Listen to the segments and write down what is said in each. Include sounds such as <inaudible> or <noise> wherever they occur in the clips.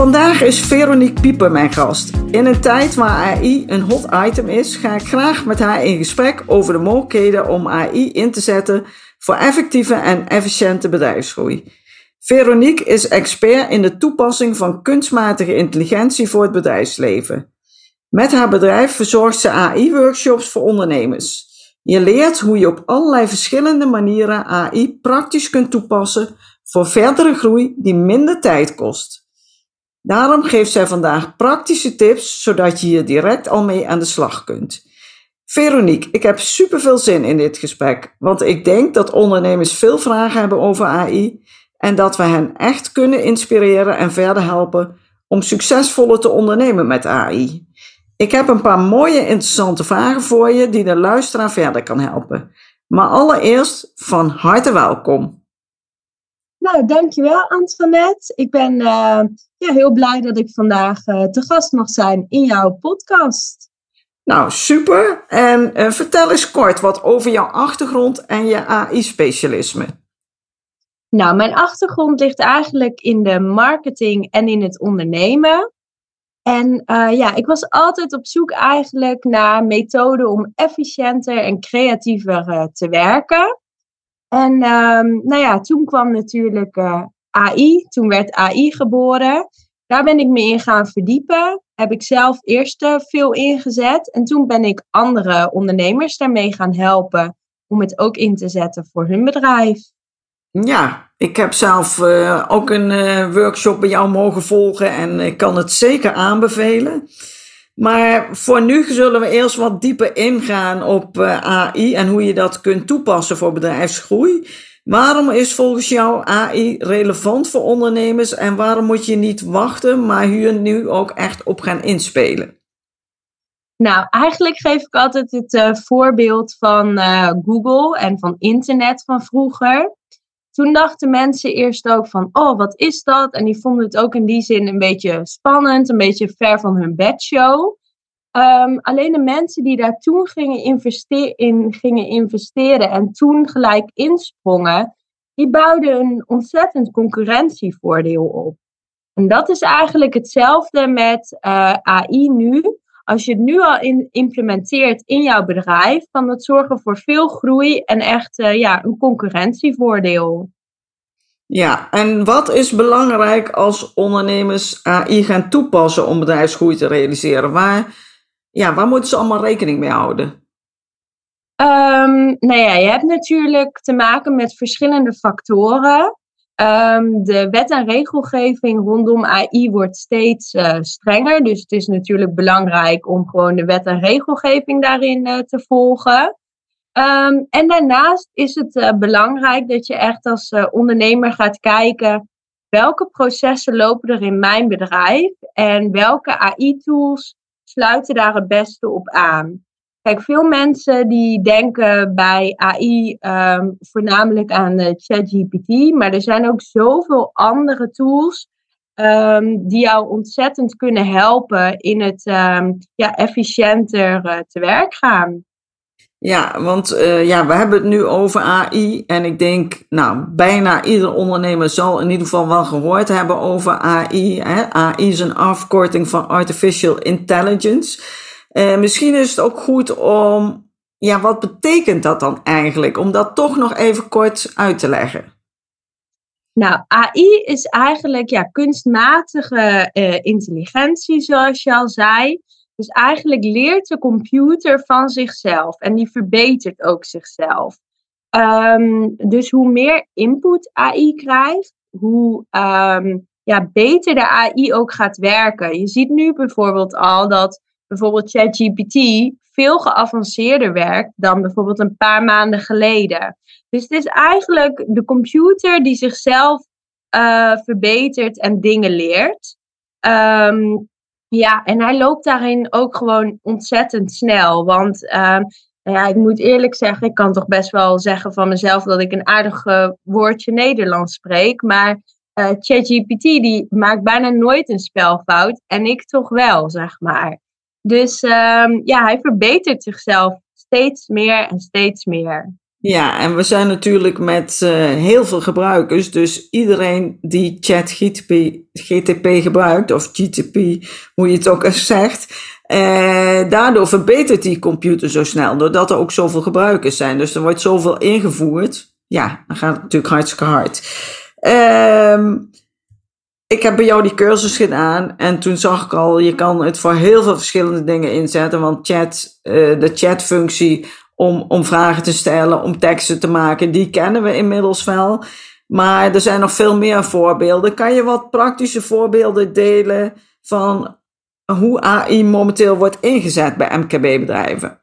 Vandaag is Veronique Pieper mijn gast. In een tijd waar AI een hot item is, ga ik graag met haar in gesprek over de mogelijkheden om AI in te zetten voor effectieve en efficiënte bedrijfsgroei. Veronique is expert in de toepassing van kunstmatige intelligentie voor het bedrijfsleven. Met haar bedrijf verzorgt ze AI-workshops voor ondernemers. Je leert hoe je op allerlei verschillende manieren AI praktisch kunt toepassen voor verdere groei die minder tijd kost. Daarom geeft zij vandaag praktische tips, zodat je hier direct al mee aan de slag kunt. Veronique, ik heb super veel zin in dit gesprek, want ik denk dat ondernemers veel vragen hebben over AI en dat we hen echt kunnen inspireren en verder helpen om succesvoller te ondernemen met AI. Ik heb een paar mooie interessante vragen voor je die de luisteraar verder kan helpen. Maar allereerst van harte welkom. Nou, dankjewel Antoinette. Ik ben uh, ja, heel blij dat ik vandaag uh, te gast mag zijn in jouw podcast. Nou, super. En uh, vertel eens kort wat over jouw achtergrond en je AI-specialisme. Nou, mijn achtergrond ligt eigenlijk in de marketing en in het ondernemen. En ja, ik was altijd op zoek eigenlijk naar methoden om efficiënter en creatiever te werken. En um, nou ja, toen kwam natuurlijk uh, AI. Toen werd AI geboren. Daar ben ik me in gaan verdiepen. Heb ik zelf eerst uh, veel ingezet. En toen ben ik andere ondernemers daarmee gaan helpen. Om het ook in te zetten voor hun bedrijf. Ja, ik heb zelf uh, ook een workshop bij jou mogen volgen. En ik kan het zeker aanbevelen. Maar voor nu zullen we eerst wat dieper ingaan op eh, AI en hoe je dat kunt toepassen voor bedrijfsgroei. Waarom is volgens jou AI relevant voor ondernemers en waarom moet je niet wachten, maar hier nu ook echt op gaan inspelen? Nou, eigenlijk geef ik altijd het uh, voorbeeld van uh, Google en van internet van vroeger. Toen dachten mensen eerst ook van, oh, wat is dat? En die vonden het ook in die zin een beetje spannend, een beetje ver van hun bedshow. Um, alleen de mensen die daar toen gingen, investeren, in gingen investeren en toen gelijk insprongen, die bouwden een ontzettend concurrentievoordeel op. En dat is eigenlijk hetzelfde met eh, AI nu. Als je het nu al in, implementeert in jouw bedrijf, kan dat zorgen voor veel groei en echt uh, ja, een concurrentievoordeel. Ja, en wat is belangrijk als ondernemers AI gaan toepassen om bedrijfsgroei te realiseren? Waar, ja, waar moeten ze allemaal rekening mee houden? Um, nou ja, je hebt natuurlijk te maken met verschillende factoren. Um, de wet en regelgeving rondom AI wordt steeds uh, strenger. Dus het is natuurlijk belangrijk om gewoon de wet en regelgeving daarin uh, te volgen. Um, en daarnaast is het uh, belangrijk dat je echt als ondernemer gaat kijken welke processen lopen er in mijn bedrijf en welke AI-tools sluiten daar het beste op aan. Veel mensen die denken bij AI um, voornamelijk aan uh, ChatGPT, maar er zijn ook zoveel andere tools um, die jou ontzettend kunnen helpen in het um, ja, efficiënter uh, te werk gaan. Ja, want uh, ja, we hebben het nu over AI. En ik denk, nou, bijna ieder ondernemer zal in ieder geval wel gehoord hebben over AI. Hè? AI is een afkorting van Artificial Intelligence. Uh, misschien is het ook goed om, ja, wat betekent dat dan eigenlijk? Om dat toch nog even kort uit te leggen. Nou, AI is eigenlijk ja, kunstmatige uh, intelligentie, zoals je al zei. Dus eigenlijk leert de computer van zichzelf en die verbetert ook zichzelf. Um, dus hoe meer input AI krijgt, hoe um, ja, beter de AI ook gaat werken. Je ziet nu bijvoorbeeld al dat bijvoorbeeld ChatGPT veel geavanceerder werkt dan bijvoorbeeld een paar maanden geleden. Dus het is eigenlijk de computer die zichzelf uh, verbetert en dingen leert. Ehm, ja, en hij loopt daarin ook gewoon ontzettend snel. Want um, ja, ik moet eerlijk zeggen, ik kan toch best wel zeggen van mezelf dat ik een aardig woordje Nederlands spreek. Maar uh, ChatGPT die maakt bijna nooit een spelfout en ik toch wel, zeg maar. Dus um, ja, hij verbetert zichzelf steeds meer en steeds meer. Ja, en we zijn natuurlijk met uh, heel veel gebruikers. Dus iedereen die ChatGTP GTP gebruikt, of GTP, hoe je het ook eens <laughs> zegt. Uh, daardoor verbetert die computer zo snel, doordat er ook zoveel gebruikers zijn. Dus er wordt zoveel ingevoerd. Ja, dan gaat het natuurlijk hartstikke hard. Um, ik heb bij jou die cursus gedaan en toen zag ik al, je kan het voor heel veel verschillende dingen inzetten. Want chat, uh, de chatfunctie om, om vragen te stellen, om teksten te maken, die kennen we inmiddels wel. Maar er zijn nog veel meer voorbeelden. Kan je wat praktische voorbeelden delen van hoe AI momenteel wordt ingezet bij MKB-bedrijven?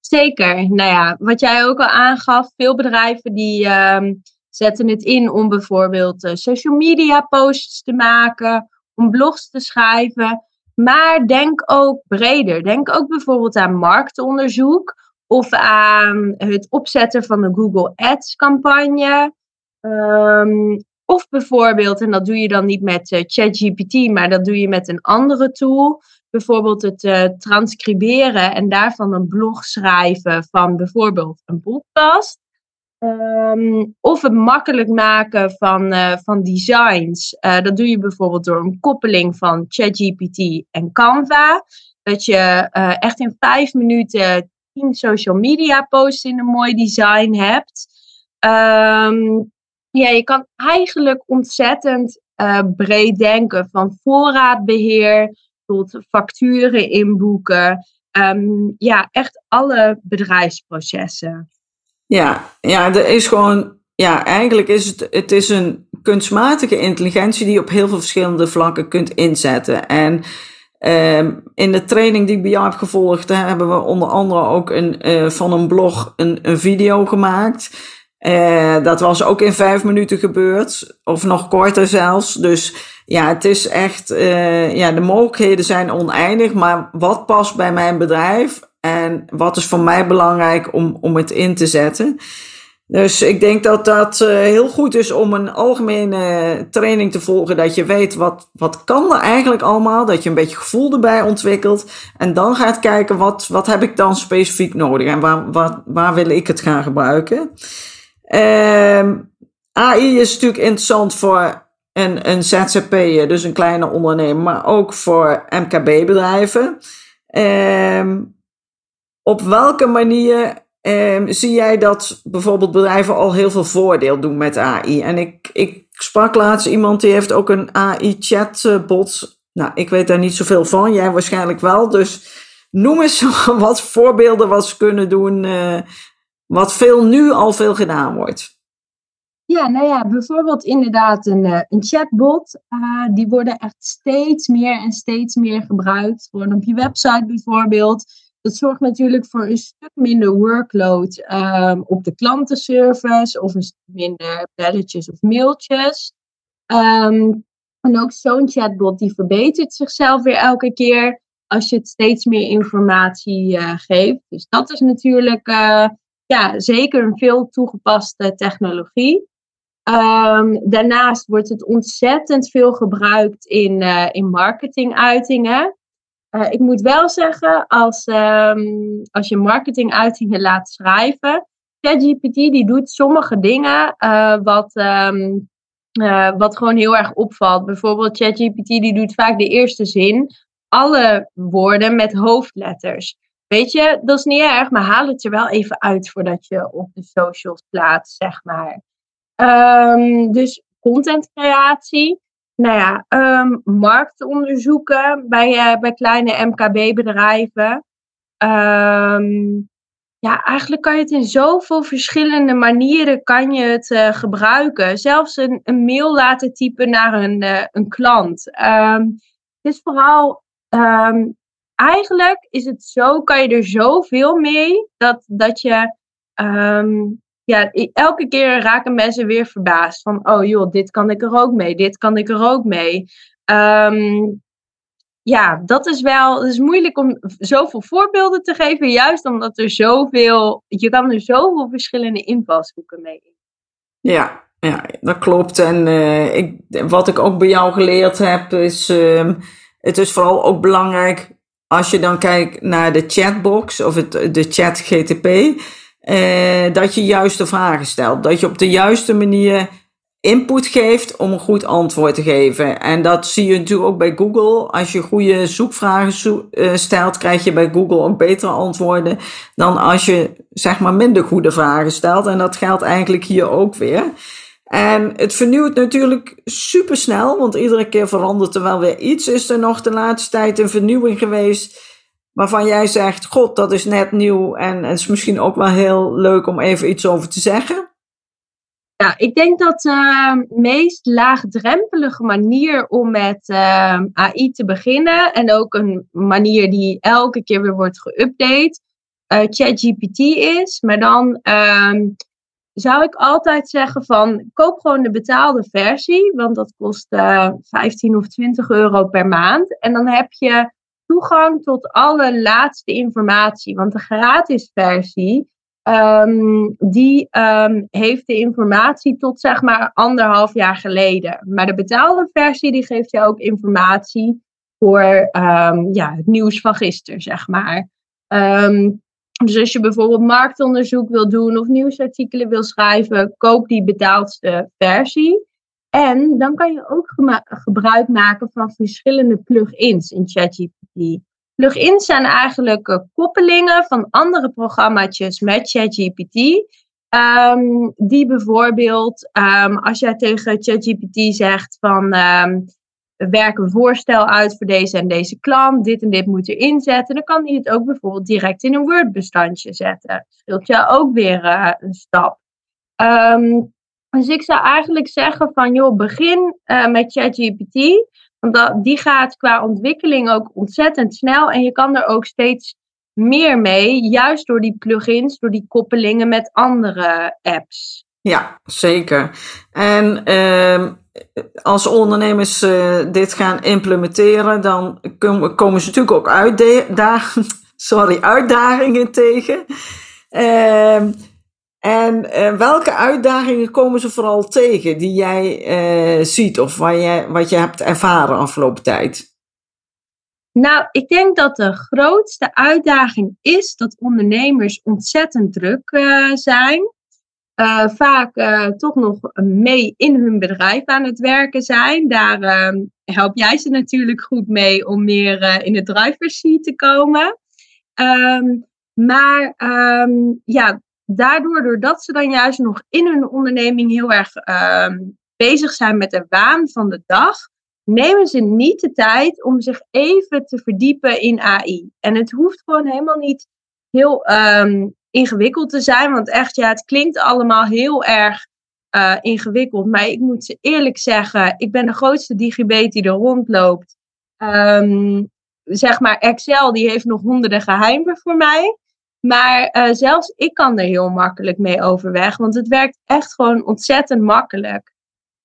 Zeker. Nou ja, wat jij ook al aangaf, veel bedrijven die um, zetten het in om bijvoorbeeld uh, social media posts te maken, om blogs te schrijven. Maar denk ook breder. Denk ook bijvoorbeeld aan marktonderzoek of aan het opzetten van een Google Ads campagne. Um, of bijvoorbeeld, en dat doe je dan niet met uh, ChatGPT, maar dat doe je met een andere tool. Bijvoorbeeld het uh, transcriberen en daarvan een blog schrijven van bijvoorbeeld een podcast. Um, of het makkelijk maken van, uh, van designs. dat doe je bijvoorbeeld door een koppeling van ChatGPT en Canva. Dat je echt in vijf minuten tien social media posts in een mooi design hebt. Um, ja, je kan eigenlijk ontzettend breed denken. Van voorraadbeheer tot facturen inboeken. Um, ja, echt alle bedrijfsprocessen. Ja, ja, er is gewoon. Ja, eigenlijk is het, het is een kunstmatige intelligentie die je op heel veel verschillende vlakken kunt inzetten. En um, in de training die ik bij jou heb gevolgd, hebben we onder andere ook een, uh, van een blog een, een video gemaakt. Uh, dat was ook in vijf minuten gebeurd, of nog korter zelfs. Dus ja, het is echt, uh, ja, de mogelijkheden zijn oneindig, maar wat past bij mijn bedrijf en wat is voor mij belangrijk om, om het in te zetten? Dus ik denk dat dat uh, heel goed is om een algemene training te volgen. Dat je weet wat, wat kan er eigenlijk allemaal. Dat je een beetje gevoel erbij ontwikkelt. En dan gaat kijken wat, wat heb ik dan specifiek nodig. En waar, waar, wil ik het gaan gebruiken. Um, AI is natuurlijk interessant voor een, een ZZP'er, dus een kleine ondernemer, maar ook voor MKB-bedrijven. Um, op welke manier um, zie jij dat bijvoorbeeld bedrijven al heel veel voordeel doen met AI? En ik, ik sprak laatst iemand die heeft ook een AI-chatbot. Nou, ik weet daar niet zoveel van, jij waarschijnlijk wel. Dus noem eens <laughs> wat voorbeelden wat ze kunnen doen uh, wat veel nu al veel gedaan wordt. Ja, nou ja, bijvoorbeeld inderdaad een, uh, een chatbot. Uh, die worden echt steeds meer en steeds meer gebruikt. Gewoon op je website bijvoorbeeld. Dat zorgt natuurlijk voor een stuk minder workload um, op de klantenservice. Of een stuk minder belletjes of mailtjes. Um, en ook zo'n chatbot die verbetert zichzelf weer elke keer. Als je het steeds meer informatie uh, geeft. Dus dat is natuurlijk ja, zeker een veel toegepaste technologie. Um, daarnaast wordt het ontzettend veel gebruikt in, uh, in marketinguitingen. Uh, ik moet wel zeggen, als, um, als je marketinguitingen laat schrijven, ChatGPT die doet sommige dingen uh, wat, um, wat gewoon heel erg opvalt. Bijvoorbeeld ChatGPT die doet vaak de eerste zin, alle woorden met hoofdletters. Weet je, dat is niet erg, maar haal het er wel even uit voordat je op de socials plaatst, zeg maar. Um, dus contentcreatie. Nou ja, um, marktonderzoeken bij, uh, bij kleine MKB-bedrijven. Um, ja, eigenlijk kan je het in zoveel verschillende manieren kan je het uh, gebruiken. Zelfs een, een, mail laten typen naar een, uh, een klant. het is vooral eigenlijk is het zo, kan je er zoveel mee dat, dat je um, ja, elke keer raken mensen weer verbaasd van, oh joh, dit kan ik er ook mee, dit kan ik er ook mee. Ehm, ja, dat is wel, het is moeilijk om zoveel voorbeelden te geven, juist omdat er zoveel, je kan er zoveel verschillende invalshoeken mee. Ja, ja, dat klopt. En uh, ik, wat ik ook bij jou geleerd heb, is uh, het is vooral ook belangrijk als je dan kijkt naar de chatbox of het, de chat GTP, uh, dat je juiste vragen stelt. Dat je op de juiste manier input geeft om een goed antwoord te geven. En dat zie je natuurlijk ook bij Google. Als je goede zoekvragen stelt, krijg je bij Google ook betere antwoorden dan als je zeg maar minder goede vragen stelt. En dat geldt eigenlijk hier ook weer. En het vernieuwt natuurlijk super snel, want iedere keer verandert er wel weer iets. Is er nog de laatste tijd een vernieuwing geweest waarvan jij zegt: God, dat is net nieuw en het is misschien ook wel heel leuk om even iets over te zeggen? Ja, ik denk dat de uh, meest laagdrempelige manier om met uh, AI te beginnen en ook een manier die elke keer weer wordt geüpdate, uh, ChatGPT is, maar dan ehm, zou ik altijd zeggen van koop gewoon de betaalde versie, want dat kost uh, eh, 15 of 20 euro per maand. En dan heb je toegang tot alle laatste informatie, want de gratis versie um, die um, heeft de informatie tot zeg maar anderhalf jaar geleden. Maar de betaalde versie die geeft je ook informatie voor um, ja, het nieuws van gisteren, zeg maar. Dus als je bijvoorbeeld marktonderzoek wil doen of nieuwsartikelen wil schrijven, koop die betaalde versie. En dan kan je ook gebruik maken van verschillende plugins in ChatGPT. Plugins zijn eigenlijk uh, koppelingen van andere programma's met ChatGPT. Um, die bijvoorbeeld, um, als jij tegen ChatGPT zegt van um, werk een voorstel uit voor deze en deze klant, dit en dit moet erin zetten, dan kan hij het ook bijvoorbeeld direct in een Word-bestandje zetten. Scheelt je ook weer uh, een stap. Dus ik zou eigenlijk zeggen van, joh, begin uh, met ChatGPT, want dat, die gaat qua ontwikkeling ook ontzettend snel en je kan er ook steeds meer mee, juist door die plugins, door die koppelingen met andere apps. Ja, zeker. En uh, als ondernemers uh, dit gaan implementeren, dan komen ze natuurlijk ook uitdagingen, <laughs> sorry, uitdagingen tegen. Uh, en uh, welke uitdagingen komen ze vooral tegen die jij uh, ziet of waar jij, wat je hebt ervaren afgelopen tijd? Nou, ik denk dat de grootste uitdaging is dat ondernemers ontzettend druk uh, zijn. Vaak toch nog mee in hun bedrijf aan het werken zijn. Daar uh, help jij ze natuurlijk goed mee om meer in de driver's seat te komen. Um, maar um, ja, daardoor, doordat ze dan juist nog in hun onderneming heel erg um, bezig zijn met de waan van de dag, nemen ze niet de tijd om zich even te verdiepen in AI. En het hoeft gewoon helemaal niet heel ingewikkeld te zijn. Want echt, ja, het klinkt allemaal heel erg uh, ingewikkeld. Maar ik moet ze eerlijk zeggen, ik ben de grootste digibet die er rondloopt. Um, zeg maar, Excel die heeft nog honderden geheimen voor mij. Maar uh, zelfs ik kan er heel makkelijk mee overweg. Want het werkt echt gewoon ontzettend makkelijk.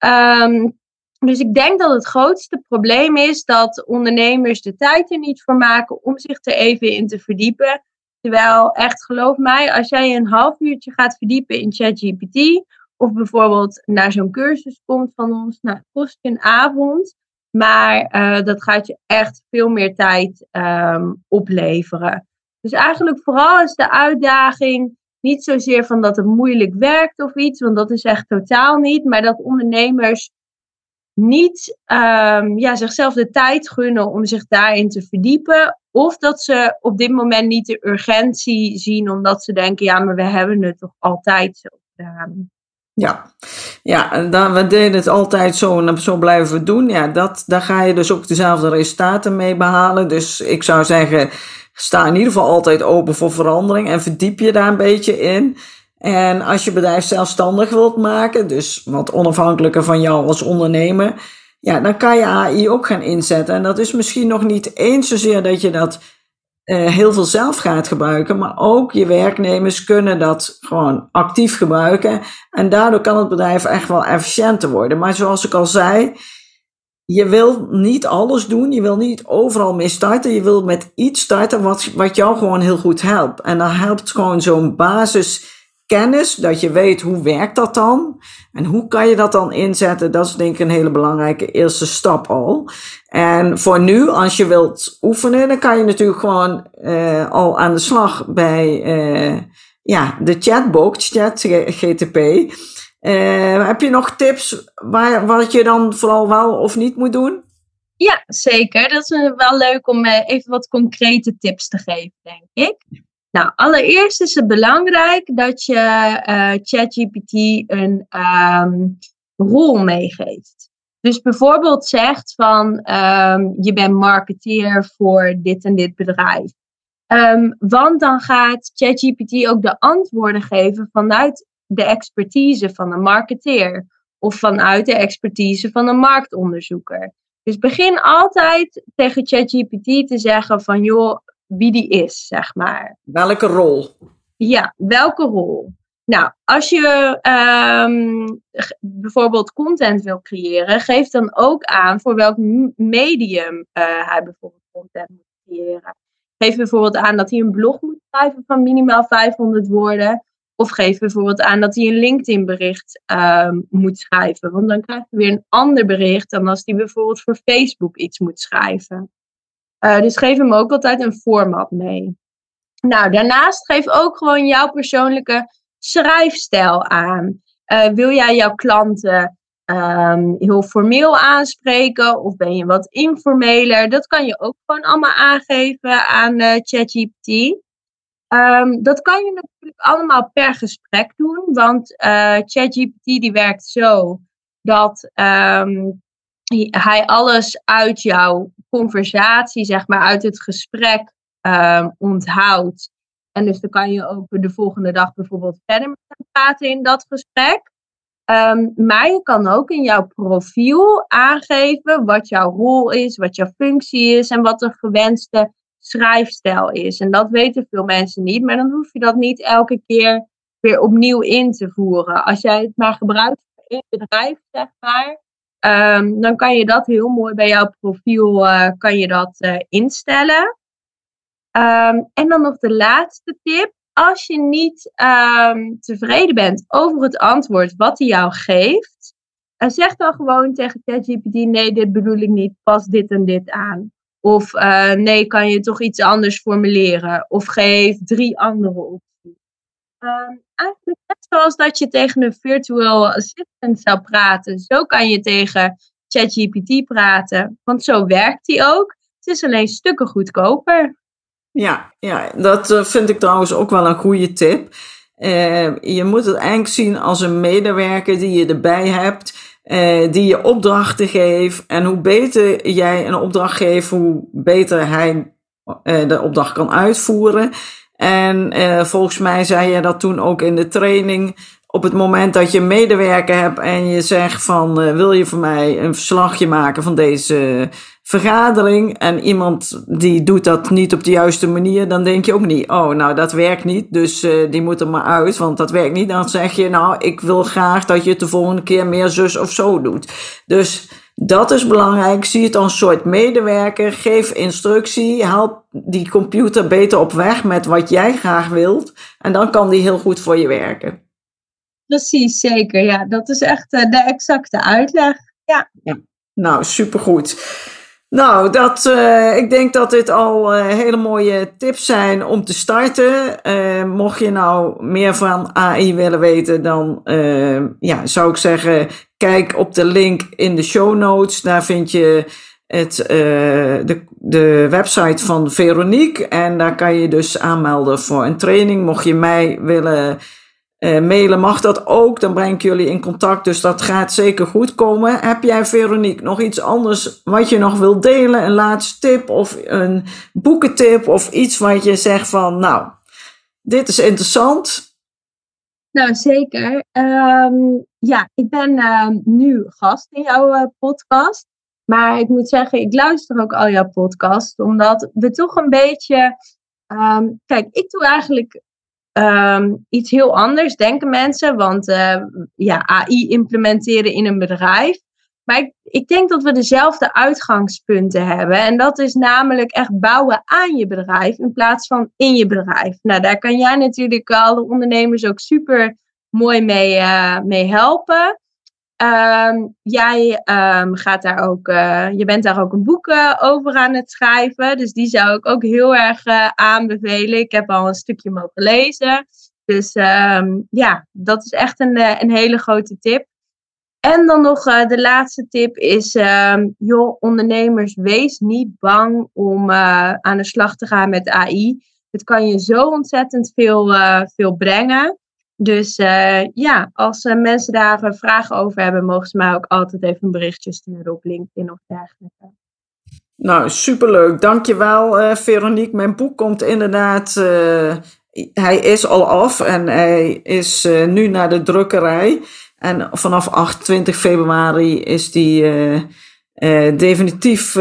Um, dus ik denk dat het grootste probleem is dat ondernemers de tijd er niet voor maken om zich er even in te verdiepen. Terwijl, echt geloof mij, als jij een half uurtje gaat verdiepen in ChatGPT, of bijvoorbeeld naar zo'n cursus komt van ons, nou, kost je een avond, maar uh, dat gaat je echt veel meer tijd um, opleveren. Dus eigenlijk vooral is de uitdaging niet zozeer van dat het moeilijk werkt of iets, want dat is echt totaal niet, maar dat ondernemers niet um, ja, zichzelf de tijd gunnen om zich daarin te verdiepen. Of dat ze op dit moment niet de urgentie zien, omdat ze denken: ja, maar we hebben het toch altijd zo gedaan. Ja, ja dan, we deden het altijd zo en zo blijven we doen. Ja, dat, daar ga je dus ook dezelfde resultaten mee behalen. Dus ik zou zeggen, sta in ieder geval altijd open voor verandering en verdiep je daar een beetje in. En als je bedrijf zelfstandig wilt maken, dus wat onafhankelijker van jou als ondernemer, ja, dan kan je AI ook gaan inzetten. En dat is misschien nog niet eens zozeer dat je dat heel veel zelf gaat gebruiken, maar ook je werknemers kunnen dat gewoon actief gebruiken. En daardoor kan het bedrijf echt wel efficiënter worden. Maar zoals ik al zei, je wil niet alles doen, je wil niet overal mee starten. Je wil met iets starten wat, wat jou gewoon heel goed helpt. En dan helpt gewoon zo'n basiskennis, dat je weet hoe werkt dat dan en hoe kan je dat dan inzetten. Dat is denk ik een hele belangrijke eerste stap al. En voor nu, als je wilt oefenen, dan kan je natuurlijk gewoon uh, al aan de slag bij uh, ja, de chatbox, ChatGTP. Uh, heb je nog tips waar, wat je dan vooral wel of niet moet doen? Ja, zeker. Dat is wel leuk om even wat concrete tips te geven, denk ik. Nou, allereerst is het belangrijk dat je ChatGPT een um, rol meegeeft. Dus bijvoorbeeld zegt van um, je bent marketeer voor dit en dit bedrijf. Um, want dan gaat ChatGPT ook de antwoorden geven vanuit de expertise van een marketeer of vanuit de expertise van een marktonderzoeker. Dus begin altijd tegen ChatGPT te zeggen van joh, wie die is, zeg maar. Welke rol? Ja, welke rol? Nou, als je um, bijvoorbeeld content wil creëren, geef dan ook aan voor welk medium uh, hij bijvoorbeeld content moet creëren. Geef bijvoorbeeld aan dat hij een blog moet schrijven van minimaal 500 woorden. Of geef bijvoorbeeld aan dat hij een LinkedIn bericht um, moet schrijven. Want dan krijg je weer een ander bericht dan als hij bijvoorbeeld voor Facebook iets moet schrijven. Uh, dus geef hem ook altijd een format mee. Nou, daarnaast geef ook gewoon jouw persoonlijke schrijfstijl aan. Uh, wil jij jouw klanten um, heel formeel aanspreken of ben je wat informeler? Dat kan je ook gewoon allemaal aangeven aan uh, ChatGPT. Um, dat kan je natuurlijk allemaal per gesprek doen, want uh, ChatGPT die werkt zo dat um, hij alles uit jouw conversatie, zeg maar, uit het gesprek um, onthoudt. En dus dan kan je ook de volgende dag bijvoorbeeld verder met hem praten in dat gesprek. Maar je kan ook in jouw profiel aangeven wat jouw rol is, wat jouw functie is en wat de gewenste schrijfstijl is. En dat weten veel mensen niet, maar dan hoef je dat niet elke keer weer opnieuw in te voeren. Als jij het maar gebruikt in je bedrijf, zeg maar, um, dan kan je dat heel mooi bij jouw profiel uh, kan je dat uh, instellen. Um, en dan nog de laatste tip. Als je niet um, tevreden bent over het antwoord wat hij jou geeft, uh, zeg dan gewoon tegen ChatGPT: nee, dit bedoel ik niet, pas dit en dit aan. Of uh, nee, kan je toch iets anders formuleren? Of geef drie andere opties. Um, eigenlijk net zoals dat je tegen een virtual assistant zou praten. Zo kan je tegen ChatGPT praten. Want zo werkt die ook. Het is alleen stukken goedkoper. Ja, ja dat eh, vind ik trouwens ook wel een goede tip. Uh, je moet het eigenlijk zien als een medewerker die je erbij hebt, uh, die je opdrachten geeft. En hoe beter jij een opdracht geeft, hoe beter hij uh, de opdracht kan uitvoeren. En volgens mij zei je dat toen ook in de training op het moment dat je een medewerker hebt en je zegt van uh, wil je voor mij een verslagje maken van deze vergadering en iemand die doet dat niet op de juiste manier, dan denk je ook niet, oh nou dat werkt niet, dus uh, die moet er maar uit, want dat werkt niet. Dan zeg je nou ik wil graag dat je de volgende keer meer zus of zo doet. Dus dat is belangrijk. Zie het als een soort medewerker. Geef instructie. Help die computer beter op weg met wat jij graag wilt. En dan kan die heel goed voor je werken. Precies, zeker. Ja, dat is echt uh, de exacte uitleg. Ja. Nou, supergoed. Nou, dat, uh, ik denk dat dit al uh, hele mooie tips zijn om te starten. mocht je nou meer van AI willen weten, dan ja, zou ik zeggen, kijk op de link in de show notes. Daar vind je het, de, de website van Veronique. En daar kan je dus aanmelden voor een training. Mocht je mij willen uh, mailen mag dat ook, dan breng ik jullie in contact, dus dat gaat zeker goed komen. Heb jij, Veronique, nog iets anders wat je nog wilt delen? Een laatste tip of een boekentip of iets wat je zegt van, nou, dit is interessant? Nou, zeker. Um, ja, ik ben uh, nu gast in jouw uh, podcast. Maar ik moet zeggen, ik luister ook al jouw podcast, omdat we toch een beetje Ehm, kijk, ik doe eigenlijk ehm, iets heel anders, denken mensen. Want uh, ja, AI implementeren in een bedrijf. Maar ik, denk dat we dezelfde uitgangspunten hebben. En dat is namelijk echt bouwen aan je bedrijf in plaats van in je bedrijf. Nou, daar kan jij natuurlijk alle ondernemers ook super mooi mee, uh, mee helpen. Um, jij um, gaat daar ook, uh, je bent daar ook een boek uh, over aan het schrijven. Dus die zou ik ook heel erg uh, aanbevelen. Ik heb al een stukje mogen lezen. Dus um, ja, dat is echt een, een hele grote tip. En dan nog de laatste tip is, joh, ondernemers, wees niet bang om aan de slag te gaan met AI. Het kan je zo ontzettend veel, veel brengen. Dus uh, ja, als uh, mensen daar uh, vragen over hebben, mogen ze mij ook altijd even een berichtje sturen op LinkedIn of dergelijke. Nou, superleuk. Dankjewel, Veronique. Mijn boek komt inderdaad. hij is al af en hij is nu naar de drukkerij. En vanaf 28 februari is die definitief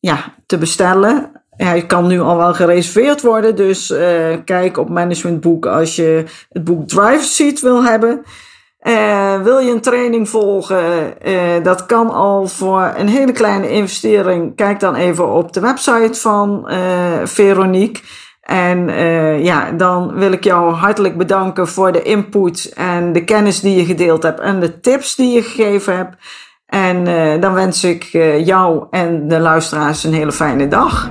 ja, te bestellen hij kan nu al wel gereserveerd worden. Dus uh, kijk op Managementboek als je het boek Drive Seat wil hebben. Uh, wil je een training volgen? Uh, dat kan al voor een hele kleine investering. Kijk dan even op de website van Veronique. En ja, dan wil ik jou hartelijk bedanken voor de input en de kennis die je gedeeld hebt en de tips die je gegeven hebt. En dan wens ik jou en de luisteraars een hele fijne dag.